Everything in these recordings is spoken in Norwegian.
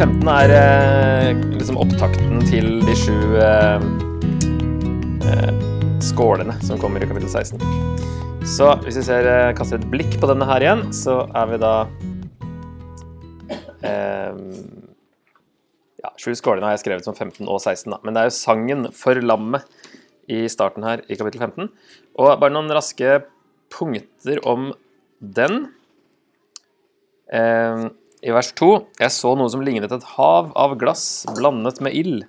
15 er eh, liksom opptakten til de sju eh, eh, skålene som kommer i kapittel 16. Så hvis vi ser, eh, kaster et blikk på denne her igjen, så er vi da eh, Ja, sju skålene har jeg skrevet som 15 og 16, da. Men det er jo sangen for lammet i starten her i kapittel 15. Og bare noen raske punkter om den. Eh, I vers 2 Jeg så noe som lignet et hav av glass blandet med ild.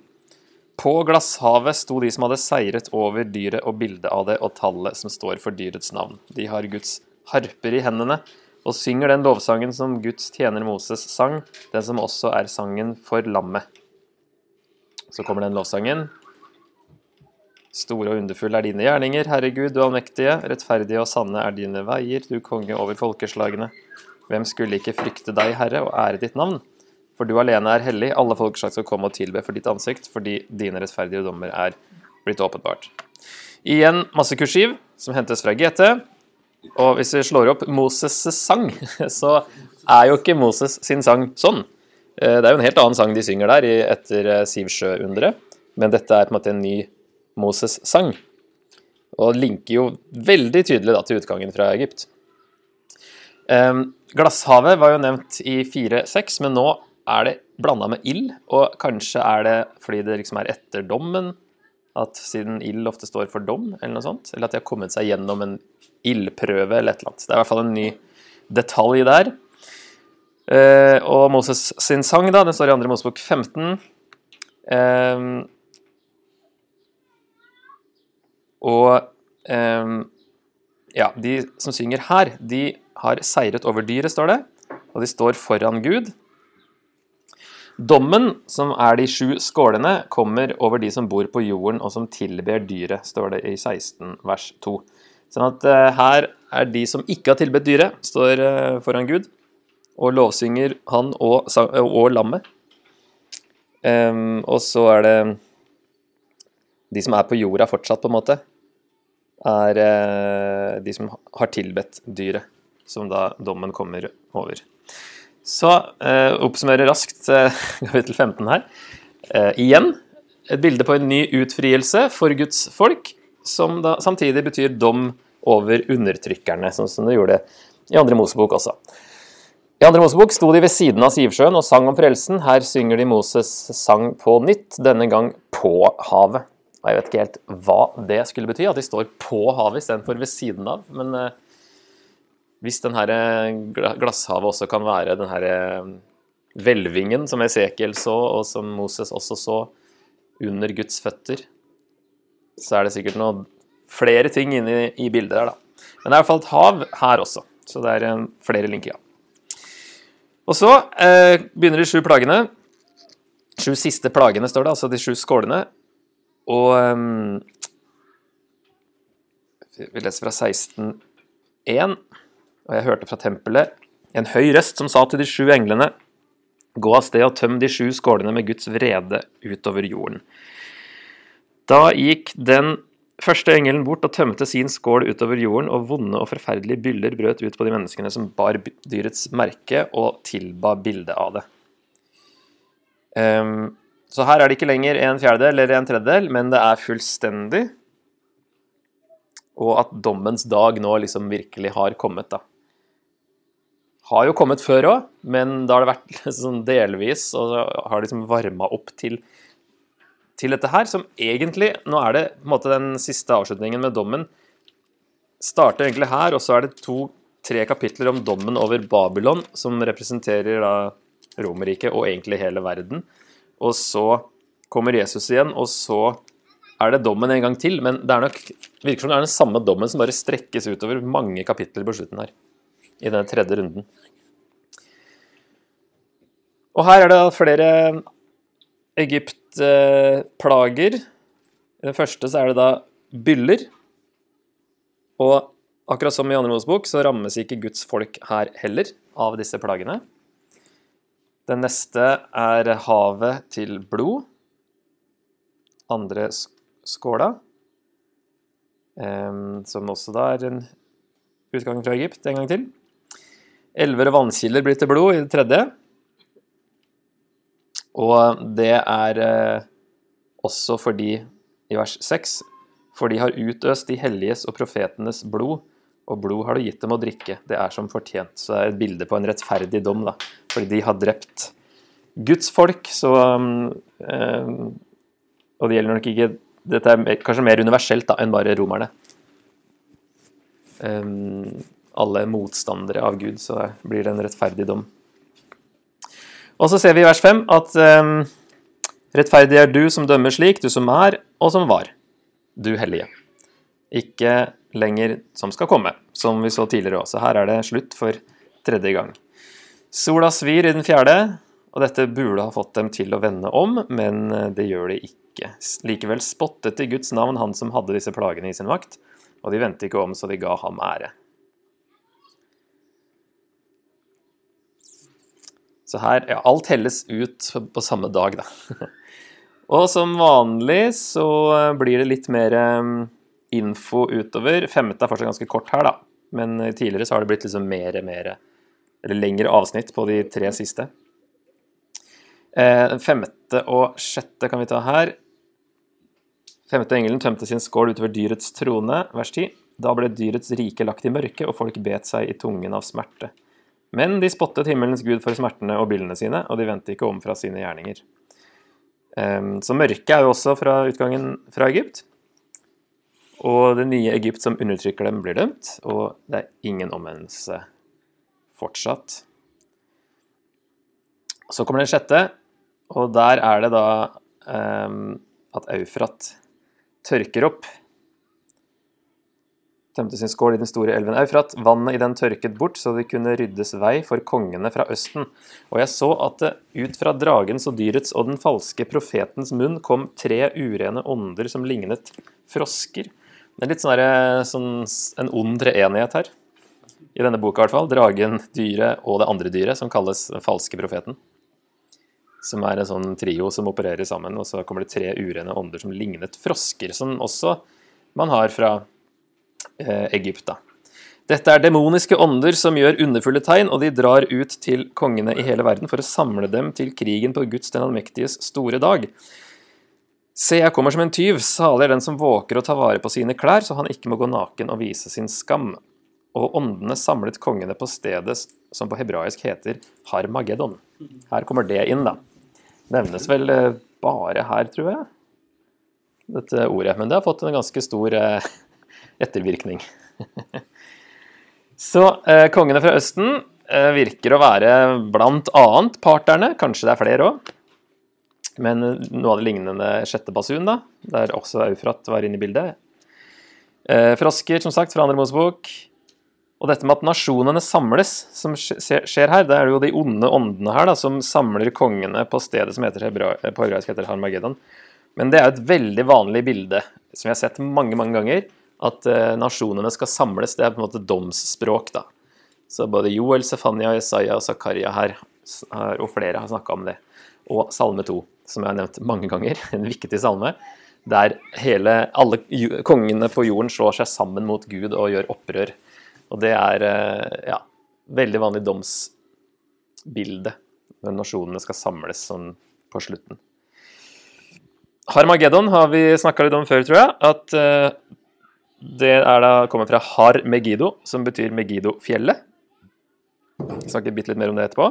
På glasshavet sto de som hadde seiret over dyret og bildet av det og tallet som står for dyrets navn. De har Guds harper i hendene og synger den lovsangen som Guds tjener Moses sang, den som også er sangen for lammet. Så kommer den lovsangen. Store og underfulle er dine gjerninger, Herre Gud, du allmektige. Rettferdige og sanne er dine veier, du konge over folkeslagene. Hvem skulle ikke frykte deg, Herre, og ære ditt navn? For du alene er hellig, alle folkeslag skal komme og tilbe for ditt ansikt, fordi dine rettferdige dommer er blitt åpenbart. Igjen masse kursiv, som hentes fra GT. Og hvis vi slår opp Moses' sang, så er jo ikke Moses sin sang sånn. Eh, Det er jo en helt annen sang de synger der etter eh, Sivsjøunderet, men dette er på en måte en ny Moses-sang. Og linker jo veldig tydelig da til utgangen fra Egypt. Em, Glasshavet var jo nevnt i 4-6, men nå er det blanda med ild. Og kanskje er det fordi det liksom er etter dommen, at siden ild ofte står for dom, eller noe sånt. Eller at de har kommet seg gjennom en ildprøve eller et eller annet. Det er i hvert fall en ny detalj der. Eh, og Moses sin sang, da, den står i 2. Mosebok 15. Em, og em, ja, de som synger her, de har seiret over dyret, står det. Og de står foran Gud. Dommen, som er de sju skålene, kommer over de som bor på jorden og som tilber dyret, står det i 16 vers 2. Sånn at uh, her er de som ikke har tilbedt dyret, står uh, foran Gud og lovsynger han og, sa- og lammet. Um, og så er det de som er på jorda fortsatt, på en måte, er uh, de som har tilbedt dyret, som da dommen kommer over. Så eh, oppsummerer raskt eh, kapittel 15 her. Eh, igjen et bilde på en ny utfrielse for Guds folk, som da samtidig betyr dom over undertrykkerne, sånn som det gjorde i andre Mosebok også. I andre Mosebok sto de ved siden av Sivsjøen og sang om frelsen. Her synger de Moses sang på nytt, denne gang på havet. Og Jeg vet ikke helt hva det skulle bety, at de står på havet istedenfor ved siden av. Men eh, hvis den her eh, gla- glasshavet også kan være denne eh, hvelvingen som Esekiel så, og som Moses også så under Guds føtter, så er det sikkert noe flere ting inne i, bildet der, da. Men det er i hvert fall et hav her også, så det er eh, flere linker, ja. Og så eh, begynner de sju plagene. Sju siste plagene, står det, altså de sju skålene. Og ehm, Vi leser fra 16.1. Og jeg hørte fra tempelet en høy røst som sa til de sju englene Gå av sted og tøm de sju skålene med Guds vrede utover jorden. Da gikk den første engelen bort og tømte sin skål utover jorden, og vonde og forferdelige byller brøt ut på de menneskene som bar dyrets merke og tilba bildet av det. Um, så her er det ikke lenger en fjerdedel eller en tredjedel, men det er fullstendig. Og at dommens dag nå liksom virkelig har kommet, da. Har jo kommet før òg, men da har det vært liksom delvis, og har liksom varma opp til, til dette her, som egentlig Nå er det på en måte den siste avslutningen med dommen. Starter egentlig her, og så er det to-tre kapitler om dommen over Babylon, som representerer da Romerriket og egentlig hele verden. Og så kommer Jesus igjen, og så er det dommen en gang til. Men det er nok, virker som det er den samme dommen som bare strekkes utover mange kapitler på slutten her. I den tredje runden. Og her er det flere Egypt-plager. I den første så er det da byller. Og akkurat som i andre Mosebok så rammes ikke Guds folk her heller av disse plagene. Den neste er havet til blod. Andre skåla. Som også da er en utgang fra Egypt en gang til. Elver og vannkilder blir til blod i det tredje. Og det er eh, også fordi, i vers 6, for de har utøst de helliges og profetenes blod, og blod har du gitt dem å drikke. Det er som fortjent. Så det er et bilde på en rettferdig dom, da. Fordi de har drept Guds folk, så eh, Og det gjelder nok ikke Dette er kanskje mer universelt da, enn bare romerne. Um, alle motstandere av Gud, så blir det en rettferdig dom. Og så ser vi i vers 5 at um, rettferdig er du som dømmer slik, du som er og som var, du hellige. Ikke lenger som skal komme, som vi så tidligere også. Her er det slutt for tredje gang. Sola svir i den fjerde, og dette burde ha fått dem til å vende om, men det gjør de ikke. Likevel spottet de Guds navn, han som hadde disse plagene i sin makt, og de vendte ikke om, så de ga ham ære. Så her ja, alt helles ut på samme dag, da. Og som vanlig så blir det litt mer info utover. Femte er fortsatt ganske kort her, da. Men tidligere så har det blitt liksom mer, mer Eller lengre avsnitt på de tre siste. Den femte og sjette kan vi ta her. Femte engelen tømte sin skål utover dyrets trone, vers 10. Da ble dyrets rike lagt i mørke, og folk bet seg i tungen av smerte. Men de spottet himmelens gud for smertene og bildene sine, og de vendte ikke om fra sine gjerninger. Ehm, så mørket er jo også fra utgangen fra Egypt. Og det nye Egypt som undertrykker dem, blir dømt, og det er ingen omvendelse fortsatt. Så kommer den sjette, og der er det da um, at Eufrat tørker opp tømte sin skål i den store elven Eufrat. Vannet i den tørket bort, så det kunne ryddes vei for kongene fra østen. Og jeg så at det ut fra dragens og dyrets og den falske profetens munn kom tre urene ånder som lignet frosker. Det er litt sånn, der, sånn en ond treenighet her. I denne boka i hvert fall. Dragen, dyret og det andre dyret, som kalles den falske profeten. Som er en sånn trio som opererer sammen. Og så kommer det tre urene ånder som lignet frosker, som også man har fra Eh, Egypt. da. Dette er demoniske ånder som gjør underfulle tegn, og de drar ut til kongene i hele verden for å samle dem til krigen på Guds den allmektiges store dag. Se, jeg kommer som en tyv, salig er den som våker og tar vare på sine klær, så han ikke må gå naken og vise sin skam. Og åndene samlet kongene på stedet som på hebraisk heter Harmageddon. Her kommer det inn, da. Nevnes vel eh, bare her, tror jeg, dette ordet. Men det har fått en ganske stor eh, ettervirkning. Så eh, kongene fra Østen eh, virker å være blant annet parterne, kanskje det er flere òg. Men noe av det lignende sjette basun, da, der også Eufrat var inne i bildet. Eh, frosker, som sagt, fra andre Mosebok. Og dette med at nasjonene samles, som skjer her, det er jo de onde åndene her da, som samler kongene på stedet som heter hebra, på hebraisk heter Harmageddon. Men det er jo et veldig vanlig bilde som vi har sett mange mange ganger at eh, nasjonene skal samles. Det er på en måte domsspråk, da. Så både Joel, Sefania, Isaiah og Zakaria her, og flere har snakka om det. Og Salme 2, som jeg har nevnt mange ganger, en viktig salme, der hele, alle kongene på jorden slår seg sammen mot Gud og gjør opprør. Og det er eh, ja, veldig vanlig domsbilde når nasjonene skal samles sånn på slutten. Harmageddon har vi snakka litt om før, tror jeg. At uh, det er da, kommer fra Har Megido, som betyr Megiddo-fjellet. Vi snakker bitte litt mer om det etterpå.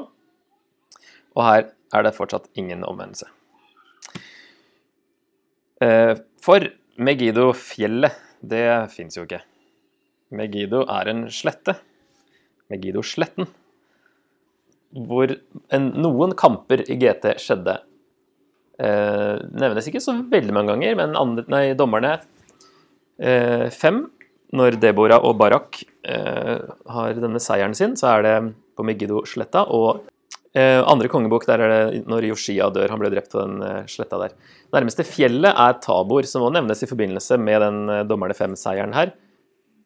Og her er det fortsatt ingen omvendelse. Eh, for Megiddo-fjellet, det fins jo ikke. Megiddo er en slette. Megiddo-sletten. Hvor en, noen kamper i GT skjedde. Eh, nevnes ikke så veldig mange ganger, men andre, nei, dommerne Eh, fem, når Deborah og Barak eh, har denne seieren sin, så er det på Megiddo-sletta. Og eh, andre kongebok, der er det når Yoshia dør. Han ble drept på den sletta der. Nærmeste fjellet er Tabor, som må nevnes i forbindelse med den dommerne fem-seieren her.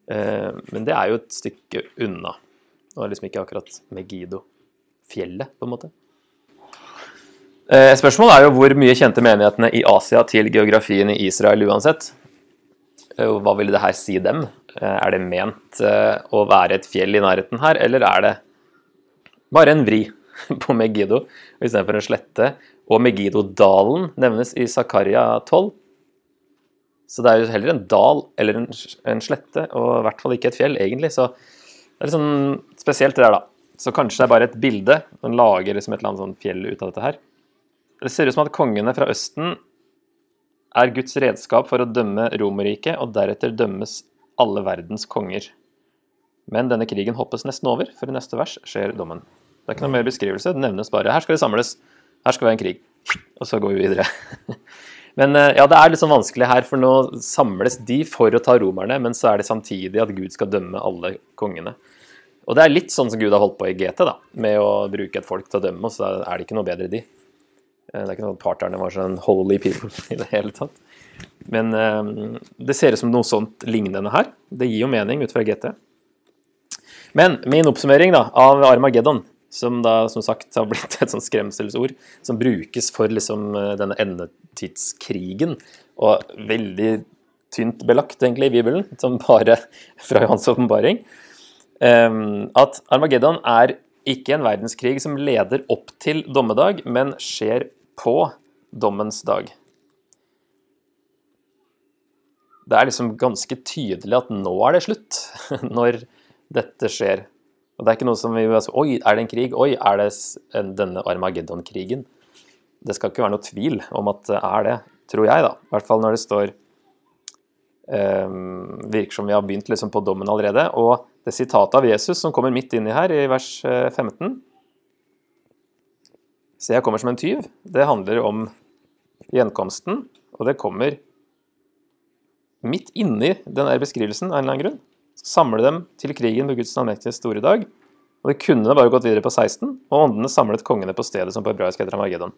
Men det er jo et stykke unna. Det var liksom ikke akkurat Megiddo-fjellet, på en måte. Spørsmålet er jo hvor mye kjente menighetene i Asia til geografien i Israel uansett. Eh, hva ville det her si dem? Eh, er det ment eh, å være et fjell i nærheten her, eller er det bare en vri på Megiddo istedenfor en slette? Og Megiddo-dalen nevnes i Zakaria 12. Så det er jo heller en dal eller en, slette, og i hvert fall ikke et fjell, egentlig. Så det er litt sånn spesielt det der, da. Så kanskje det er bare et bilde. Man lager liksom et eller annet sånn fjell ut av dette her. Det ser ut som at kongene fra Østen er Guds redskap for å dømme Romerriket, og deretter dømmes alle verdens konger. Men denne krigen hoppes nesten over, for i neste vers skjer dommen. Det er ikke noe mer beskrivelse, det nevnes bare her skal det samles, her skal være en krig. Og så går vi videre. Men eh, ja, det er litt sånn vanskelig her, for nå samles de for å ta romerne, men så er det samtidig at Gud skal dømme alle kongene. Og det er litt sånn som Gud har holdt på i GT, da, med å bruke et folk til å dømme, og så er det ikke noe bedre de. Eh, det er ikke sånn at parterne var sånn holy people i det hele tatt. Men um, det ser ut som noe sånt lignende her. Det gir jo mening ut fra GT. Men min oppsummering da, av Armageddon som da som sagt har blitt et sånt skremselsord som brukes for liksom eh, denne endetidskrigen. Og veldig tynt belagt, egentlig, i Bibelen, som bare fra Johans åpenbaring. Um, at Armageddon er ikke en verdenskrig som leder opp til dommedag, men skjer på dommens dag. Det er liksom ganske tydelig at nå er det slutt, når dette skjer. Og det er ikke noe som vi altså, Oi, er det en krig? Oi, er det denne Armageddon-krigen? Det skal ikke være noe tvil om at det er det, tror jeg, da. I hvert fall når det står um, Virker som vi har begynt liksom på dommen allerede. Og det sitatet av Jesus som kommer midt inni her, i vers 15 eh, Se, jeg kommer som en tyv. Det handler om gjenkomsten, og det kommer midt inni den beskrivelsen av en eller annen grunn samle dem til krigen på Guds allmektige store dag. Og det kunne bare gått videre på 16, og åndene samlet kongene på stedet som på hebraisk heter Armageddon.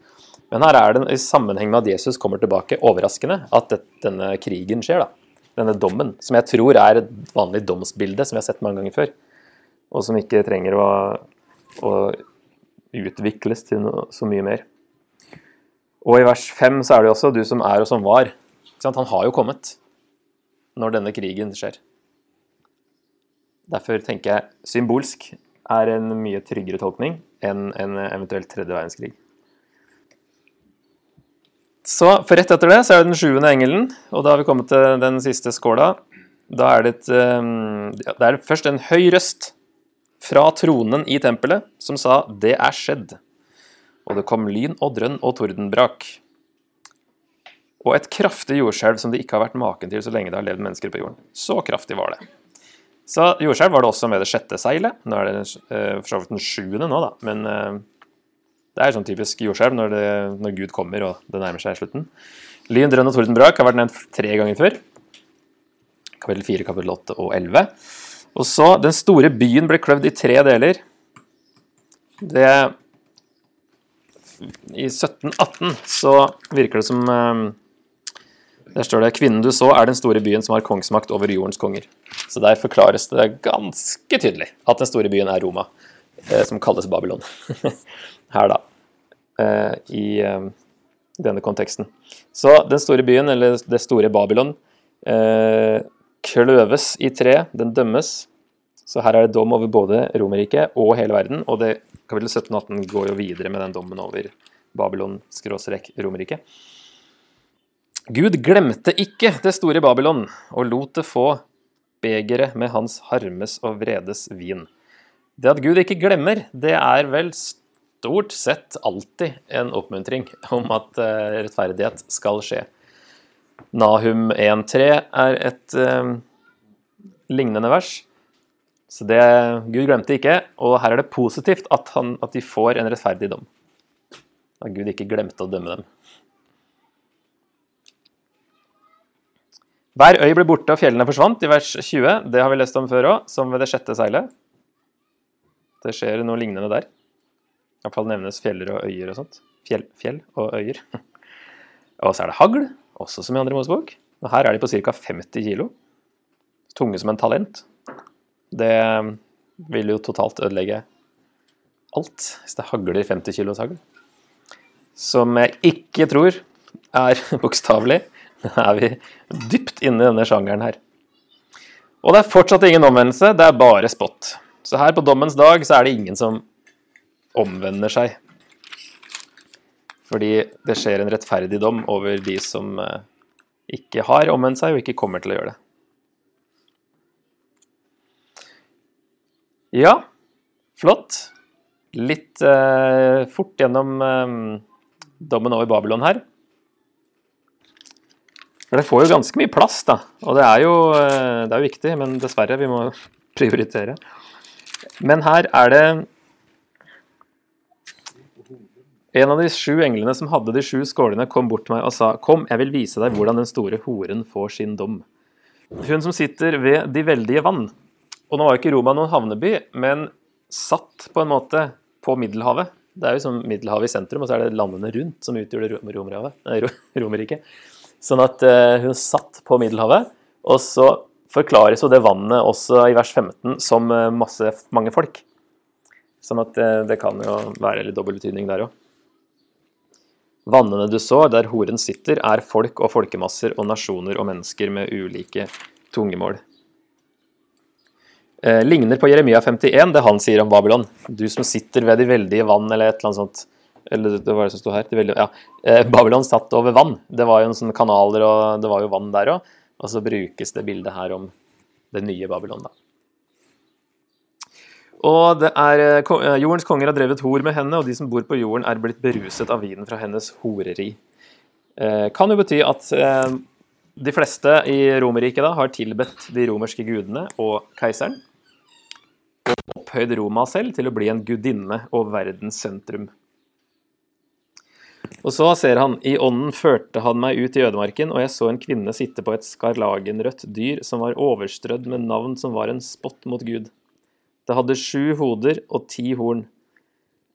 Men her er det i sammenheng med at Jesus kommer tilbake, overraskende at denne krigen skjer. da. Denne dommen, som jeg tror er et vanlig domsbilde som vi har sett mange ganger før. Og som ikke trenger å, å utvikles til noe, så mye mer. Og i vers 5 så er det også 'du som er og som var'. Han har jo kommet når denne krigen skjer. Derfor tenker jeg symbolsk er en mye tryggere tolkning enn en eventuelt tredje verdenskrig. Så for Rett etter det så er det den sjuende engelen, og da har vi kommet til den siste skåla. Da er det, et, ehm, det er først en høy røst fra tronen i tempelet som sa 'det er skjedd'. Og det kom lyn og drønn og tordenbrak. Og et kraftig jordskjelv som det ikke har vært maken til så lenge det har levd mennesker på jorden. Så kraftig var det. Så jordskjelv var det også med det sjette seilet. Nå er det uh, for så vidt den sjuende nå, da. Men uh, det er sånn typisk jordskjelv når, når, Gud kommer og det nærmer seg slutten. Lyn, drønn og tordenbrak har vært nevnt tre ganger før. Kapittel 4, kapittel 8 og 11. Og så Den store byen ble kløvd i tre deler. Det I 1718 så virker det som uh, der står det 'Kvinnen du så, er den store byen som har kongsmakt over jordens konger'. Så der forklares det ganske tydelig at den store byen er Roma, eh, som kalles Babylon. Her, da. Eh, I eh, denne konteksten. Så den store byen, eller det store Babylon, eh, kløves i tre. Den dømmes. Så her er det dom over både Romerriket og hele verden. Og det kapittel 17-18 går jo videre med den dommen over Babylon-Romerriket. Gud glemte ikke det store Babylon og lot det få begeret med hans harmes og vredes vin. Det at Gud ikke glemmer, det er vel stort sett alltid en oppmuntring om at uh, rettferdighet skal skje. Nahum 1.3 er et eh, lignende vers. Så det Gud glemte ikke, og her er det positivt at, han, at de får en rettferdig dom. At Gud ikke glemte å dømme dem. Hver øy ble borte og fjellene forsvant, i vers 20. Det har vi lest om før òg, som ved det sjette seilet. Det skjer noe lignende der. Iallfall nevnes fjeller og øyer og sånt. Fjell, fjell og øyer. Og så er det hagl, også som i andre Mosebok. Og her er de på ca. 50 kg. Tunge som en talent. Det vil jo totalt ødelegge alt hvis det hagler 50 kilos hagl. Som jeg ikke tror er bokstavelig er vi dypt inne i denne sjangeren her. Og det er fortsatt ingen omvendelse, det er bare spott. Så her på dommens dag så er det ingen som omvender seg. Fordi det skjer en rettferdig dom over de som eh, ikke har omvendt seg, og ikke kommer til å gjøre det. Ja, flott. Litt eh, fort gjennom eh, dommen over Babylon her. Det får jo ganske mye plass, da. Og det er jo, eh, det er jo viktig, men dessverre, vi må prioritere. Men her er det En av de sju englene som hadde de sju skålene, kom bort til meg og sa, Kom, jeg vil vise deg hvordan den store horen får sin dom. Hun som sitter ved de veldige vann. Og nå var jo ikke Roma noen havneby, men satt på en måte på Middelhavet. Det er jo som Middelhavet i sentrum, og så er det landene rundt som utgjør Romerriket. Sånn at uh, hun satt på Middelhavet, og så forklares jo det vannet også i vers 15 som uh, masse, mange folk. Sånn at uh, det kan jo være litt dobbel betydning der òg. Vannene du så, der horen sitter, er folk og folkemasser og nasjoner og mennesker med ulike tungemål. Eh, ligner på Jeremia 51, det han sier om Babylon. Du som sitter ved de veldige vann, eller et eller annet sånt. Eller det var det som sto her. De veldige, ja. eh, Babylon satt over vann. Det var jo en sånn kanaler, og det var jo vann der òg. Og så brukes det bildet her om det nye Babylon, da. Og det er, eh, Jordens konger har drevet hor med henne, og de som bor på jorden, er blitt beruset av vinen fra hennes horeri. Eh, kan jo bety at eh, de fleste i Romerriket har tilbedt de romerske gudene og keiseren. Og opphøyd Roma selv til å bli en gudinne og verdens sentrum. Og så ser han, i ånden førte han meg ut i ødemarken, og jeg så en kvinne sitte på et skarlagenrødt dyr som var overstrødd med navn som var en spott mot Gud. Det hadde sju hoder og ti horn.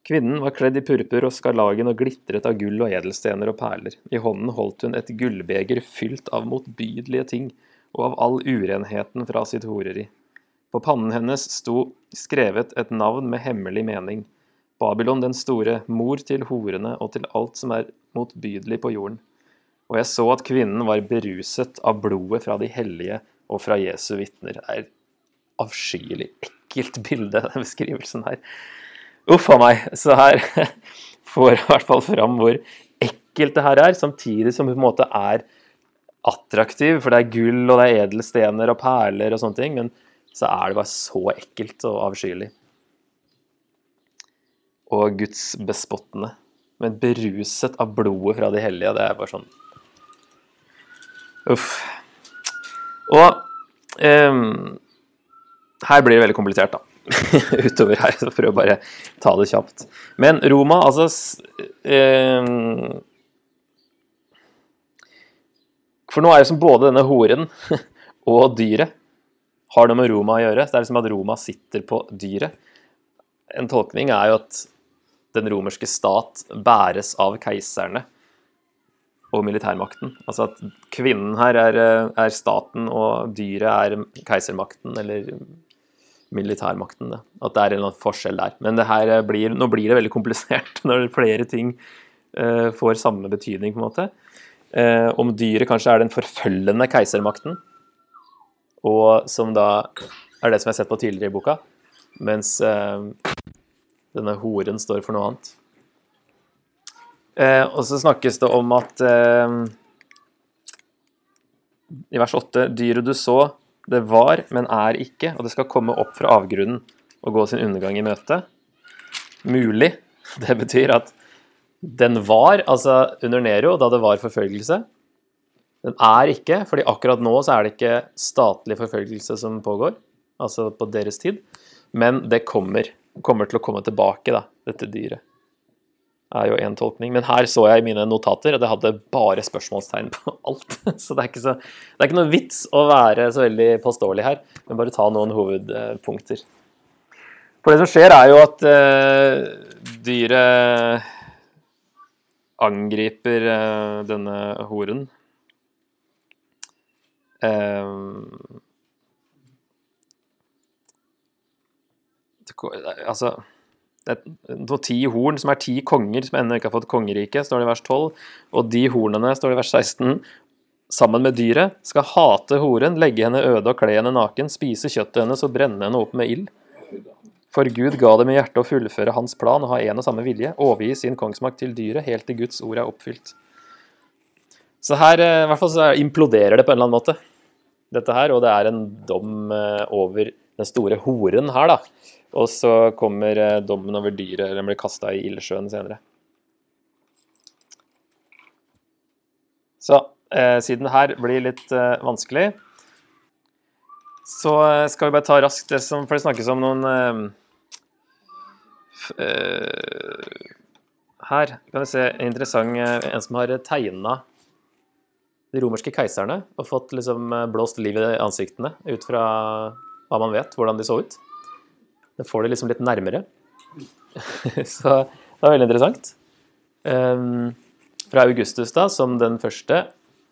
Kvinnen var kledd i purpur og skarlagen og glitret av gull og edelstener og perler. I hånden holdt hun et gullbeger fylt av motbydelige ting og av all urenheten fra sitt horeri. På pannen hennes sto skrevet et navn med hemmelig mening. Babylon den store, mor til horene og til alt som er motbydelig på jorden. Og jeg så at kvinnen var beruset av blodet fra de hellige og fra Jesu vitner. Det avskyelig ekkelt bilde, den beskrivelsen her. Uff a meg. Så her får jeg i hvert fall fram hvor ekkelt det her er, samtidig som det på en måte er attraktiv, for det er gull og det er edelstener og perler og sånne ting, men så er det bare så ekkelt og avskyelig. Og Guds bespottende. Men beruset av blodet fra de hellige, det er bare sånn Uff. Og um, her blir det veldig komplisert, da. Utover her. Så prøv bare ta det kjapt. Men Roma, altså eh, For nå er det som både denne horen og dyret har noe med Roma å gjøre. Det er som at Roma sitter på dyret. En tolkning er jo at den romerske stat bæres av keiserne og militærmakten. Altså at kvinnen her er, er staten, og dyret er keisermakten, eller militærmakten. Det. At det er en forskjell der. Men blir, nå blir det veldig komplisert når flere ting uh, får samme betydning, på en måte. Uh, om dyret kanskje er den forfølgende keisermakten, og som da er det som jeg har sett på tidligere i boka, mens uh, denne horen står for noe annet. og så snakkes det om at i vers 8 Dyret du så, det var, men er ikke, og det skal komme opp fra avgrunnen og gå sin undergang i møte. Mulig. Det betyr at den var, altså under Nero, da det var forfølgelse. Den er ikke, fordi akkurat nå så er det ikke statlig forfølgelse som pågår, altså på deres tid, men det kommer. Kommer til å komme tilbake, da, dette dyret er jo én tolkning. Men her så jeg i mine notater at jeg hadde bare spørsmålstegn på alt. Så det er ikke, så, det er ikke noe vits å være så veldig påståelig her, men bare ta noen hovedpunkter. For det som skjer, er jo at uh, dyret angriper uh, denne horen. Uh, det, altså det er ti horn, som er ti konger som ennå ikke har fått kongerike, står det i vers 12. Og de hornene, står det i vers 16, sammen med dyret, skal hate horen, legge henne øde og kle henne naken, spise kjøttet hennes og brenne henne opp med ild. For Gud ga dem i hjertet å fullføre hans plan og ha en og samme vilje, overgi sin kongsmakt til dyret helt til Guds ord er oppfylt. Så her eh, i hvert fall så imploderer det på en eller annen måte, dette her, og det er en dom eh, over den store horen her, da. Og så kommer eh, dommen over dyret, eller den blir kasta i ildsjøen senere. Så eh, siden her blir litt eh, vanskelig, så skal vi bare ta raskt det som For det snakkes om noen eh, her kan vi se en interessant en som har tegna de romerske keiserne og fått liksom blåst liv i ansiktene ut fra hva man vet, hvordan de så ut. Det får det liksom litt nærmere. så det var veldig interessant. Um, fra Augustus, da, som den første,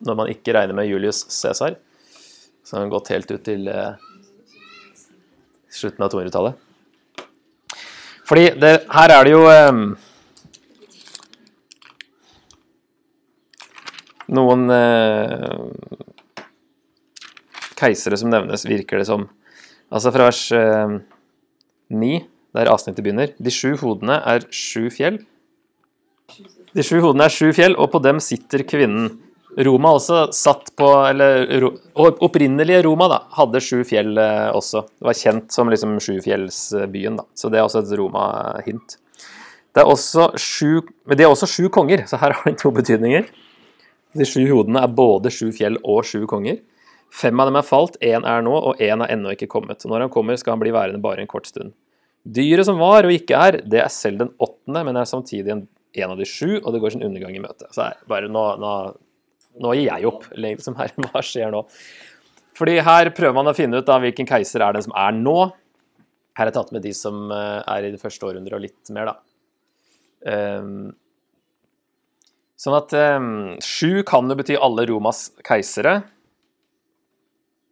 når man ikke regner med Julius Cæsar, så har han gått helt ut til uh, slutten av 200-tallet. Fordi det, her er det jo um, noen uh, keisere som nevnes, virker det som. Altså fra vers uh, 9, der avsnittet begynner. De sju hodene er sju fjell. De sju hodene er sju fjell, og på dem sitter kvinnen. Roma også satt på Eller opprinnelige Roma da, hadde sju fjell eh, også. Det var kjent som liksom sjufjellsbyen, da. Så det er også et Roma-hint. Det er også sju Men de er også sju konger, så her har de to betydninger. De sju hodene er både sju fjell og sju konger. Fem av dem er falt, én er nå, og én er ennå ikke kommet. Når han kommer, skal han bli værende bare en kort stund. Dyret som var og ikke er, det er selv den åttende, men er samtidig en, en av de sju, og det går sin undergang i møte. Så her, bare nå, nå, nå gir jeg opp. Liksom her, hva skjer nå? Fordi her prøver man å finne ut da, hvilken keiser er den som er nå. Her er tatt med de som eh, er i det første århundret og litt mer, da. Um, sånn at um, sju kan jo bety alle Romas keisere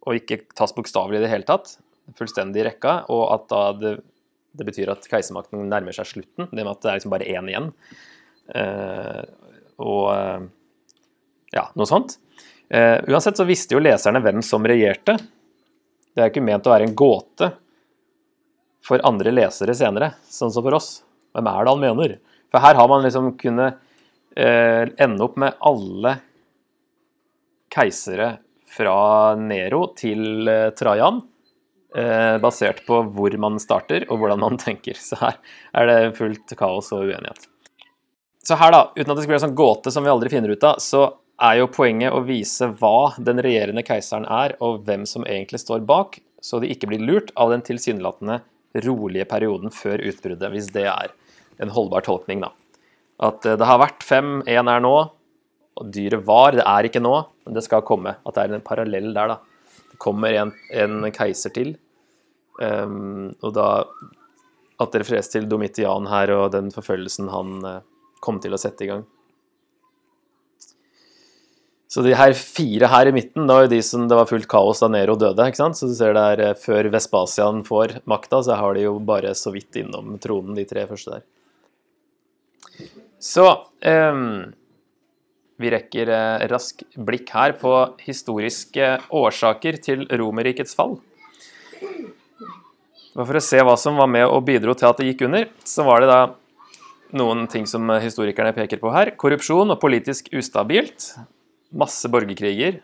og ikke tas bokstavelig i det hele tatt, fullstendig rekka, og at da det, det, betyr at keisermakten nærmer seg slutten, det med at det er liksom bare én igjen. Uh, og uh, ja, noe sånt. Uh, uansett så visste jo leserne hvem som regjerte. Det er ikke ment å være en gåte for andre lesere senere, sånn som for oss. Hvem er det han mener? For her har man liksom kunnet ende opp med alle keisere fra Nero til eh, Trajan, eh, basert på hvor man starter og hvordan man tenker. Så her er det fullt kaos og uenighet. Så her, da, uten at det skal bli en sånn gåte som vi aldri finner ut av, så er jo poenget å vise hva den regjerende keiseren er, og hvem som egentlig står bak, så de ikke blir lurt av den tilsynelatende rolige perioden før utbruddet, hvis det er en holdbar tolkning, da. At eh, det har vært fem, én er nå, og dyret var. Det er ikke nå, men det skal komme. At det er en parallell der, da. Det kommer en, en keiser til. Um, og da at det refereres til Domitian her og den forfølgelsen han uh, kom til å sette i gang. Så de her fire her i midten, da var jo de som det var fullt kaos da Nero døde. ikke sant? Så du ser der uh, Før Vespasian får makta, så har de jo bare så vidt innom tronen, de tre første der. Så um, vi rekker eh, rask blikk her på historiske årsaker til Romerrikets fall. For å se hva som var med og bidro til at det gikk under, så var det da noen ting som historikerne peker på her. Korrupsjon og politisk ustabilt. Masse borgerkriger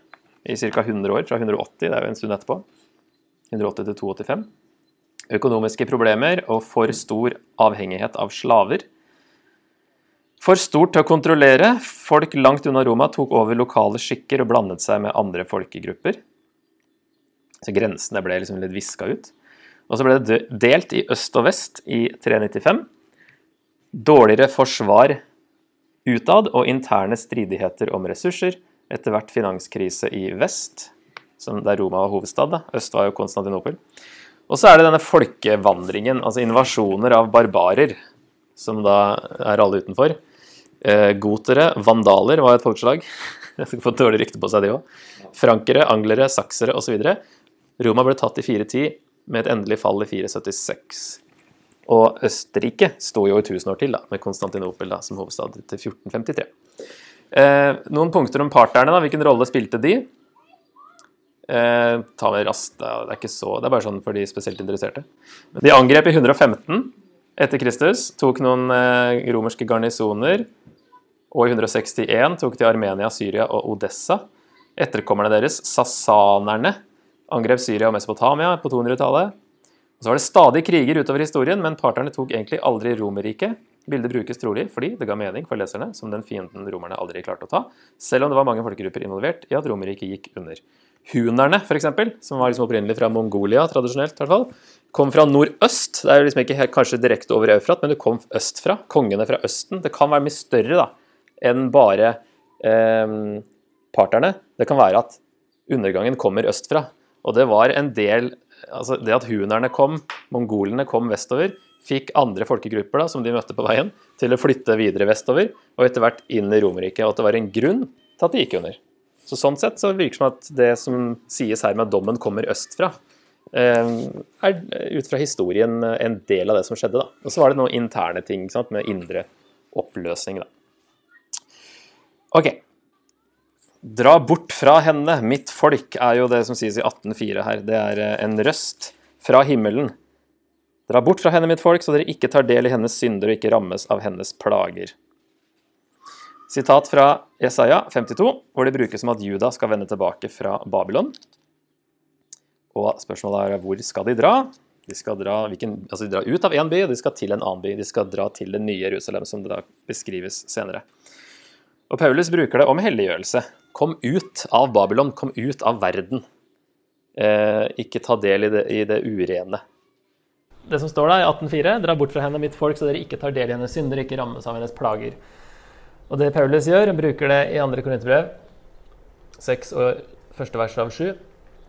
i ca. 100 år, fra 180, det er jo en stund etterpå. 180 til 285. Økonomiske problemer og for stor avhengighet av slaver. For stort til å kontrollere. Folk langt unna Roma tok over lokale skikker og blandet seg med andre folkegrupper. Så grensene ble liksom litt viska ut. Og så ble det delt i øst og vest i 395. Dårligere forsvar utad og interne stridigheter om ressurser. Etter hvert finanskrise i vest, der Roma var hovedstad. Da. Øst var jo Konstantinopel. Og så er det denne folkevandringen, altså invasjoner av barbarer, som da er alle utenfor. Eh, gotere, vandaler var et folkeslag. Jeg Fått dårlig rykte på seg, de òg. Frankere, anglere, saksere osv. Roma ble tatt i 410, med et endelig fall i 476. Og Østerrike sto jo i 1000 år til, da, med Konstantinopel da, som hovedstad til 1453. Eh, noen punkter om parterne. da, Hvilken rolle spilte de? Eh, ta med raskt, det er ikke så, det er bare sånn for de spesielt interesserte. De angrep i 115 etter Kristus, tok noen eh, romerske garnisoner. Og i 161 tok de Armenia, Syria og Odessa. Etterkommerne deres, sasanerne, angrep Syria og Mesopotamia på 200-tallet. Så var det stadig kriger utover historien, men parterne tok egentlig aldri Romerriket. Bildet brukes trolig fordi det ga mening for leserne, som den fienden romerne aldri klarte å ta, selv om det var mange folkegrupper involvert i at Romerriket gikk under. Hunerne, f.eks., som var liksom opprinnelig fra Mongolia, tradisjonelt i hvert fall, kom fra nordøst. Det er jo liksom ikke helt, kanskje direkte over Eufrat, men det kom østfra. Kongene fra Østen. Det kan være mye større da, enn bare eh, parterne. Det kan være at undergangen kommer østfra. Og det var en del altså Det at hunerne kom, mongolene kom vestover, fikk andre folkegrupper da, som de møtte på veien, til å flytte videre vestover, og etter hvert inn i Romerriket. Og at det var en grunn til at de gikk under. Så Sånn sett så virker det som at det som sies her med at dommen kommer østfra, eh, er ut fra historien en del av det som skjedde. da. Og så var det noen interne ting sant, med indre oppløsning. da. Ok. Dra bort fra henne, mitt folk, er jo det som sies i 18.4 her. Det er eh, en røst fra himmelen. Dra bort fra henne, mitt folk, så dere ikke tar del i hennes synder og ikke rammes av hennes plager. Sitat fra Jesaja 52, hvor det brukes som at Juda skal vende tilbake fra Babylon. Og spørsmålet er hvor skal de dra? De skal dra, hvilken, altså de drar ut av én by, og de skal til en annen by. De skal dra til det nye Jerusalem, som det da beskrives senere. Og Paulus bruker det om helliggjørelse. Kom ut av Babylon, kom ut av verden. Eh, ikke ta del i det, i det, urene. Det som står der i 18,4.: dra bort fra henne mitt folk, så dere ikke tar del i hennes synder, ikke rammes av hennes plager. Og det Paulus gjør, bruker det i 2. Korinterbrev 6 og første vers av 7.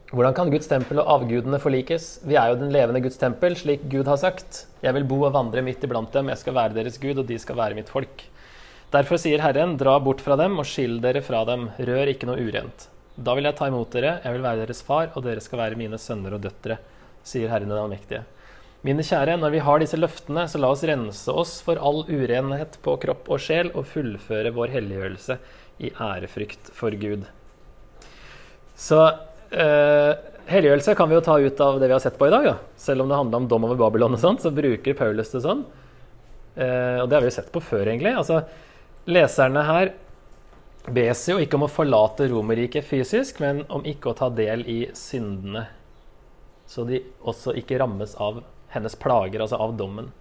Hvordan kan Guds tempel og avgudene forlikes? Vi er jo den levende Guds tempel, slik Gud har sagt. Jeg vil bo og vandre midt iblant dem, jeg skal være deres Gud, og de skal være mitt folk. Derfor sier Herren, dra bort fra dem og skill dere fra dem, rør ikke noe urent. Da vil jeg ta imot dere, jeg vil være deres far, og dere skal være mine sønner og døtre, sier Herren den allmektige. Mine kjære, når vi har disse løftene, så la oss rense oss for all urenhet på kropp og sjel, og fullføre vår helliggjørelse i ærefrykt for Gud. Så eh, helliggjørelse kan vi jo ta ut av det vi har sett på i dag. Da. Selv om det handler om dom over Babylon, og sånt, så bruker Paulus det sånn. Eh, og det har vi jo sett på før, egentlig. Altså, Leserne her bes jo ikke om å forlate Romerriket fysisk, men om ikke å ta del i syndene. Så de også ikke rammes av hennes plager, altså av dommen.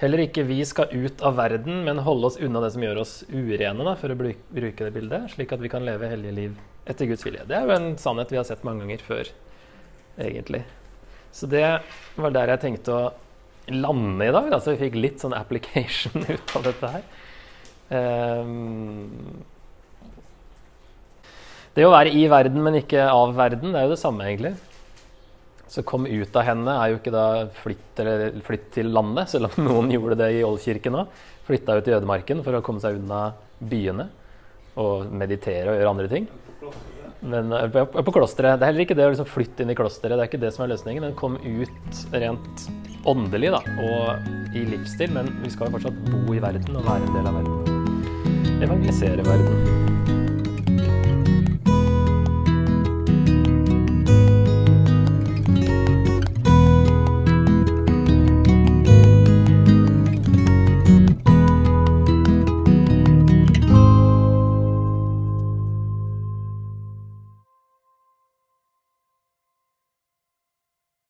Heller ikke vi skal ut av verden, men holde oss unna det som gjør oss urene, da, for å bruke det bildet, slik at vi kan leve hellige liv etter Guds vilje. Det er jo en sannhet vi har sett mange ganger før, egentlig. Så det var der jeg tenkte å lande i dag. Altså vi fikk litt sånn application ut av dette her. Um, det å være i verden, men ikke av verden, det er jo det samme, egentlig. Så kom ut av henne er jo ikke da flytt, flytt til landet, selv om noen gjorde det i Oldkirken òg. Flytta ut i ødemarken for å komme seg unna byene og meditere og gjøre andre ting. Men eh, på, på klosteret. Det er heller ikke det å liksom flytte inn i klosteret, det er ikke det som er løsningen. Men kom ut rent åndelig da, og i livsstil, men vi skal jo fortsatt bo i verden og være en del av verden evangelisere verden.